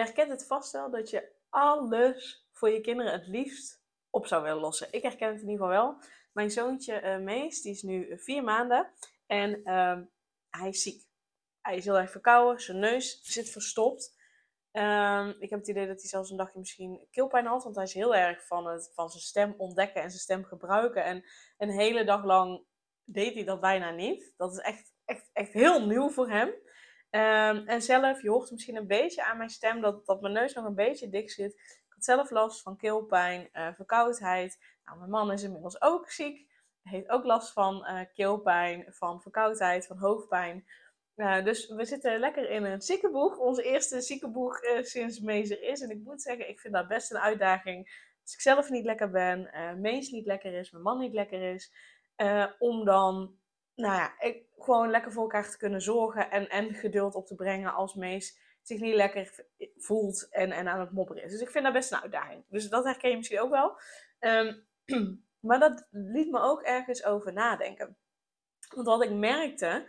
Herkent het vast wel dat je alles voor je kinderen het liefst op zou willen lossen. Ik herken het in ieder geval wel. Mijn zoontje uh, Mees, die is nu uh, vier maanden en uh, hij is ziek. Hij is heel erg verkouden, zijn neus zit verstopt. Um, ik heb het idee dat hij zelfs een dagje misschien keelpijn had, want hij is heel erg van, het, van zijn stem ontdekken en zijn stem gebruiken. En een hele dag lang deed hij dat bijna niet. Dat is echt, echt, echt heel nieuw voor hem. Um, en zelf, je hoort misschien een beetje aan mijn stem dat, dat mijn neus nog een beetje dik zit. Ik had zelf last van keelpijn, uh, verkoudheid. Nou, mijn man is inmiddels ook ziek. Hij heeft ook last van uh, keelpijn, van verkoudheid, van hoofdpijn. Uh, dus we zitten lekker in een ziekenboeg. Onze eerste ziekenboeg sinds Mees is. En ik moet zeggen, ik vind dat best een uitdaging. Als ik zelf niet lekker ben, Mees niet lekker is, mijn man niet lekker is. om dan nou ja, ik, gewoon lekker voor elkaar te kunnen zorgen en, en geduld op te brengen als Mees zich niet lekker voelt en, en aan het mopperen is. Dus ik vind dat best een uitdaging. Dus dat herken je misschien ook wel. Um, maar dat liet me ook ergens over nadenken. Want wat ik merkte,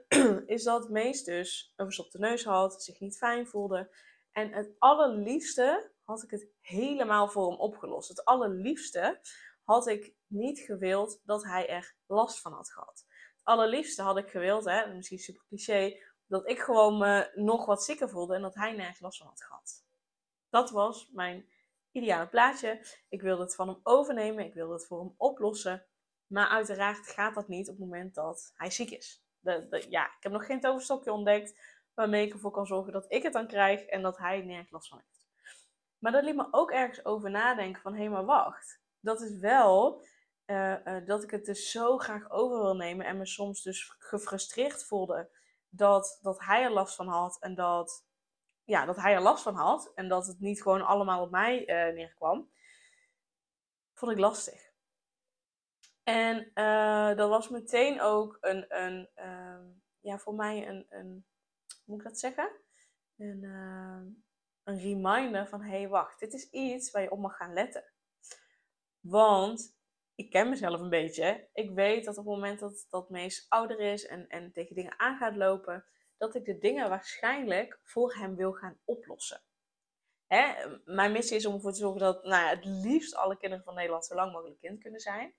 is dat Mees dus een verstopte neus had, zich niet fijn voelde. En het allerliefste had ik het helemaal voor hem opgelost. Het allerliefste had ik niet gewild dat hij er last van had gehad allerliefste had ik gewild, hè, misschien super cliché, dat ik gewoon me nog wat zikker voelde en dat hij nergens last van had gehad. Dat was mijn ideale plaatje. Ik wilde het van hem overnemen, ik wilde het voor hem oplossen. Maar uiteraard gaat dat niet op het moment dat hij ziek is. De, de, ja, ik heb nog geen toverstokje ontdekt waarmee ik ervoor kan zorgen dat ik het dan krijg en dat hij nergens last van heeft. Maar dat liet me ook ergens over nadenken van, hé hey, maar wacht. Dat is wel uh, uh, dat ik het dus zo graag over wil nemen en me soms dus gefrustreerd voelde dat, dat hij er last van had en dat, ja, dat hij er last van had en dat het niet gewoon allemaal op mij uh, neerkwam, vond ik lastig. En dat was meteen ook een, een ehm, ja, voor mij een, een, hoe moet ik dat zeggen? Een, een reminder van, hé hey, wacht, dit is iets waar je op mag gaan letten. Want ik ken mezelf een beetje. Ik weet dat op het moment dat, dat Mees ouder is en, en tegen dingen aan gaat lopen, dat ik de dingen waarschijnlijk voor hem wil gaan oplossen. Hè? Mijn missie is om ervoor te zorgen dat nou ja, het liefst alle kinderen van Nederland zo lang mogelijk kind kunnen zijn.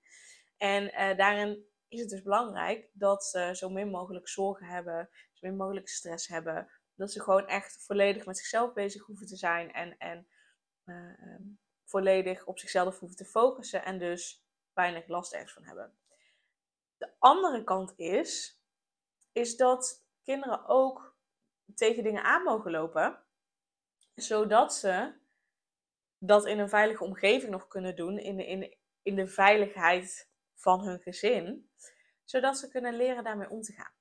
En uh, daarin is het dus belangrijk dat ze zo min mogelijk zorgen hebben, zo min mogelijk stress hebben. Dat ze gewoon echt volledig met zichzelf bezig hoeven te zijn en, en uh, um, volledig op zichzelf hoeven te focussen. En dus weinig last ergens van hebben. De andere kant is, is dat kinderen ook tegen dingen aan mogen lopen, zodat ze dat in een veilige omgeving nog kunnen doen, in de, in, in de veiligheid van hun gezin, zodat ze kunnen leren daarmee om te gaan.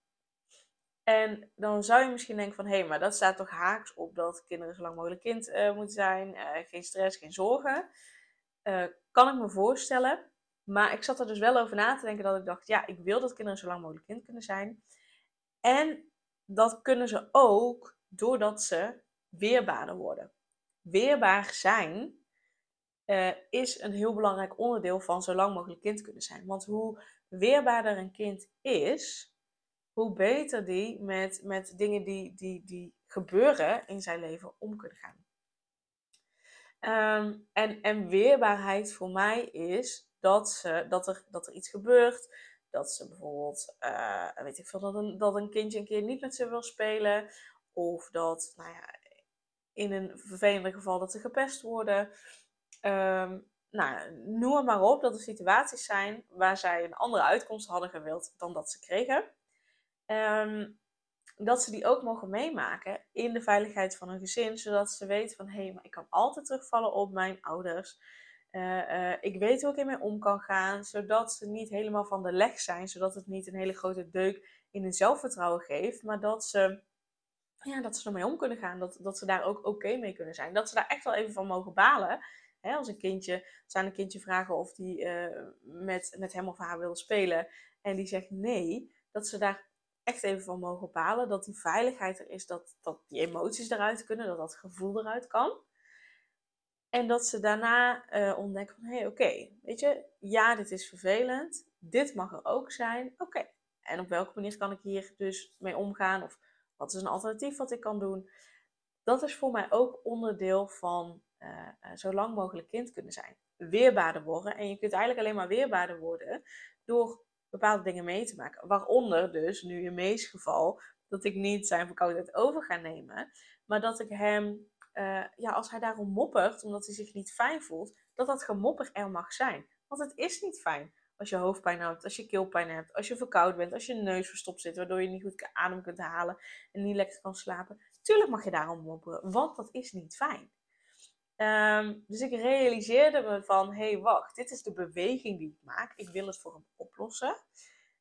En dan zou je misschien denken van, hé, hey, maar dat staat toch haaks op dat kinderen zo lang mogelijk kind uh, moeten zijn, uh, geen stress, geen zorgen. Uh, kan ik me voorstellen. Maar ik zat er dus wel over na te denken dat ik dacht, ja, ik wil dat kinderen zo lang mogelijk kind kunnen zijn. En dat kunnen ze ook doordat ze weerbaarder worden. Weerbaar zijn uh, is een heel belangrijk onderdeel van zo lang mogelijk kind kunnen zijn. Want hoe weerbaarder een kind is, hoe beter die met, met dingen die, die, die gebeuren in zijn leven om kunnen gaan. Um, en, en weerbaarheid voor mij is dat, ze, dat, er, dat er iets gebeurt. Dat ze bijvoorbeeld, uh, weet ik veel, dat een, dat een kindje een keer niet met ze wil spelen. Of dat, nou ja, in een vervelende geval dat ze gepest worden. Um, nou, noem maar op dat er situaties zijn waar zij een andere uitkomst hadden gewild dan dat ze kregen. Um, dat ze die ook mogen meemaken in de veiligheid van hun gezin, zodat ze weten van hé, hey, maar ik kan altijd terugvallen op mijn ouders. Uh, uh, ik weet hoe ik ermee om kan gaan, zodat ze niet helemaal van de leg zijn, zodat het niet een hele grote deuk in hun zelfvertrouwen geeft, maar dat ze ja, dat ze ermee om kunnen gaan. Dat, dat ze daar ook oké mee kunnen zijn. Dat ze daar echt wel even van mogen balen. Hè, als een kindje, zijn een kindje vragen of die uh, met, met hem of haar wil spelen. En die zegt nee. Dat ze daar echt even van mogen balen. Dat die veiligheid er is. Dat, dat die emoties eruit kunnen. Dat dat gevoel eruit kan. En dat ze daarna uh, ontdekken van, hé, hey, oké, weet je, ja, dit is vervelend. Dit mag er ook zijn. Oké, en op welke manier kan ik hier dus mee omgaan? Of wat is een alternatief wat ik kan doen? Dat is voor mij ook onderdeel van uh, zo lang mogelijk kind kunnen zijn. Weerbaarder worden. En je kunt eigenlijk alleen maar weerbaarder worden door bepaalde dingen mee te maken. Waaronder dus, nu in Mees geval, dat ik niet zijn verkoudheid over ga nemen. Maar dat ik hem uh, ja, als hij daarom moppert, omdat hij zich niet fijn voelt, dat dat gemopper er mag zijn. Want het is niet fijn als je hoofdpijn hebt, als je keelpijn hebt, als je verkoud bent, als je neus verstopt zit, waardoor je niet goed adem kunt halen en niet lekker kan slapen. Tuurlijk mag je daarom mopperen, want dat is niet fijn. Um, dus ik realiseerde me van, hé hey, wacht, dit is de beweging die ik maak. Ik wil het voor hem oplossen.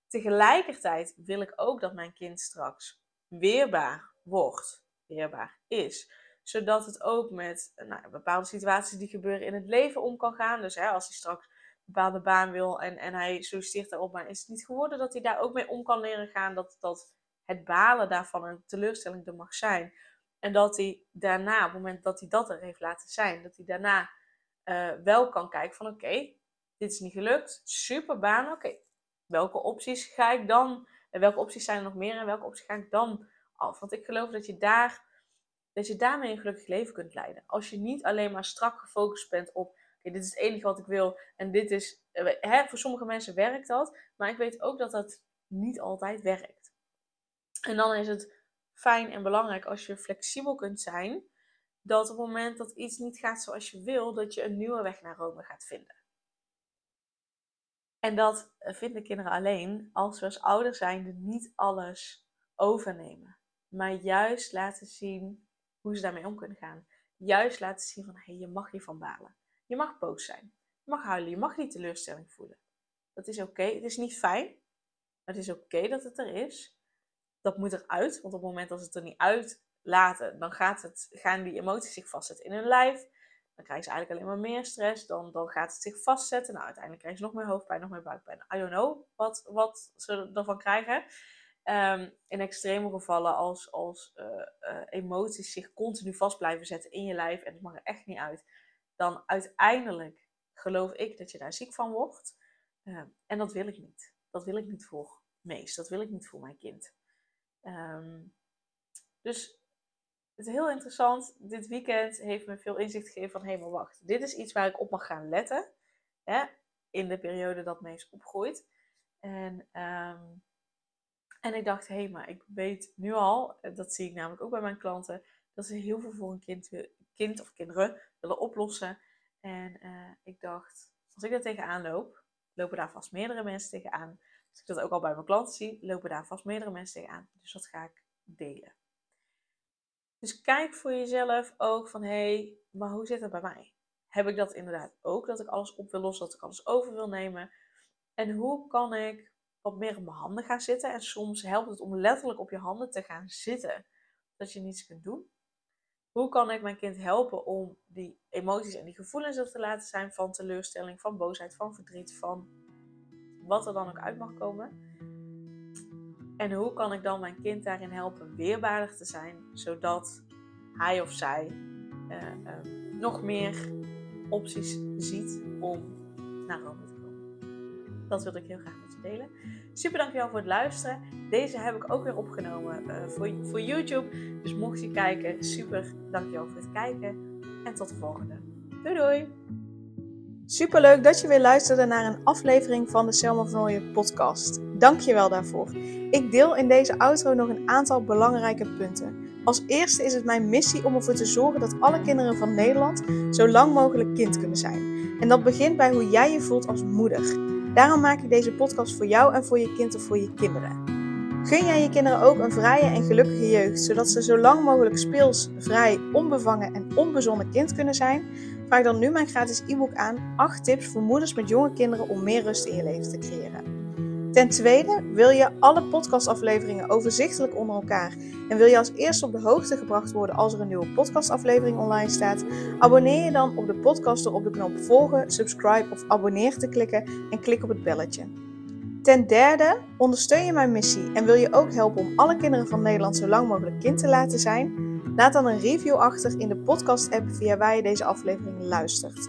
Tegelijkertijd wil ik ook dat mijn kind straks weerbaar wordt, weerbaar is zodat het ook met nou, bepaalde situaties die gebeuren in het leven om kan gaan. Dus hè, als hij straks een bepaalde baan wil en, en hij solliciteert daarop, maar is het niet geworden, dat hij daar ook mee om kan leren gaan. Dat, dat het balen daarvan een teleurstelling er mag zijn. En dat hij daarna, op het moment dat hij dat er heeft laten zijn, dat hij daarna uh, wel kan kijken van oké, dit is niet gelukt, super baan, oké. welke opties ga ik dan, en welke opties zijn er nog meer en welke opties ga ik dan af? Want ik geloof dat je daar dat je daarmee een gelukkig leven kunt leiden. Als je niet alleen maar strak gefocust bent op, oké, dit is het enige wat ik wil en dit is, eh, hè, voor sommige mensen werkt dat, maar ik weet ook dat dat niet altijd werkt. En dan is het fijn en belangrijk als je flexibel kunt zijn, dat op het moment dat iets niet gaat zoals je wil, dat je een nieuwe weg naar Rome gaat vinden. En dat vinden kinderen alleen als we als ouders zijnde niet alles overnemen, maar juist laten zien hoe ze daarmee om kunnen gaan. Juist laten zien van, hé, hey, je mag hiervan balen. Je mag boos zijn. Je mag huilen. Je mag die teleurstelling voelen. Dat is oké. Het is niet fijn. Maar het is oké dat het er is. Dat moet eruit. Want op het moment dat ze het er niet uit laten, dan gaat het, gaan die emoties zich vastzetten in hun lijf. Dan krijgen ze eigenlijk alleen maar meer stress. Dan, dan gaat het zich vastzetten. Nou, uiteindelijk krijgen ze nog meer hoofdpijn, nog meer buikpijn. I don't know wat, wat ze ervan krijgen. Um, in extreme gevallen, als, als uh, uh, emoties zich continu vast blijven zetten in je lijf en het mag er echt niet uit, dan uiteindelijk geloof ik dat je daar ziek van wordt. Uh, en dat wil ik niet. Dat wil ik niet voor Mees. Dat wil ik niet voor mijn kind. Um, dus het is heel interessant. Dit weekend heeft me veel inzicht gegeven van, hé, maar wacht. Dit is iets waar ik op mag gaan letten. Hè, in de periode dat Mees opgroeit. En en ik dacht, hé, hey, maar ik weet nu al, eh, dat zie ik namelijk ook bij mijn klanten, dat ze heel veel voor een kind, kind of kinderen willen oplossen. En uh, ik dacht, als ik daar tegenaan loop, lopen daar vast meerdere mensen tegenaan. Als ik dat ook al bij mijn klanten zie, lopen daar vast meerdere mensen tegenaan. Dus dat ga ik delen. Dus kijk voor jezelf ook van, hé, hey, maar hoe zit het bij mij? Heb ik dat inderdaad ook, dat ik alles op wil lossen, dat ik alles over wil nemen? En hoe kan ik wat meer op mijn handen gaan zitten. En soms helpt het om letterlijk op je handen te gaan zitten, dat je niets kunt doen. Hoe kan ik mijn kind helpen om die emoties en die gevoelens er te laten zijn van teleurstelling, van boosheid, van verdriet, van wat er dan ook uit mag komen? En hoe kan ik dan mijn kind daarin helpen weerbaardig te zijn, zodat hij of zij uh, uh, nog meer opties ziet om naar komen? Dat wil ik heel graag delen. Super dankjewel voor het luisteren. Deze heb ik ook weer opgenomen uh, voor, voor YouTube. Dus mocht je kijken, super dankjewel voor het kijken. En tot de volgende. Doei doei! Super leuk dat je weer luisterde naar een aflevering van de Selma van Ooyen podcast. Dankjewel daarvoor. Ik deel in deze outro nog een aantal belangrijke punten. Als eerste is het mijn missie om ervoor te zorgen dat alle kinderen van Nederland zo lang mogelijk kind kunnen zijn. En dat begint bij hoe jij je voelt als moeder. Daarom maak ik deze podcast voor jou en voor je kind of voor je kinderen. Gun jij je kinderen ook een vrije en gelukkige jeugd, zodat ze zo lang mogelijk speels, vrij, onbevangen en onbezonnen kind kunnen zijn? Vraag dan nu mijn gratis e-book aan 8 tips voor moeders met jonge kinderen om meer rust in je leven te creëren. Ten tweede, wil je alle podcastafleveringen overzichtelijk onder elkaar en wil je als eerste op de hoogte gebracht worden als er een nieuwe podcastaflevering online staat? Abonneer je dan op de podcast door op de knop volgen, subscribe of abonneer te klikken en klik op het belletje. Ten derde, ondersteun je mijn missie en wil je ook helpen om alle kinderen van Nederland zo lang mogelijk kind te laten zijn? Laat dan een review achter in de podcast-app via waar je deze aflevering luistert.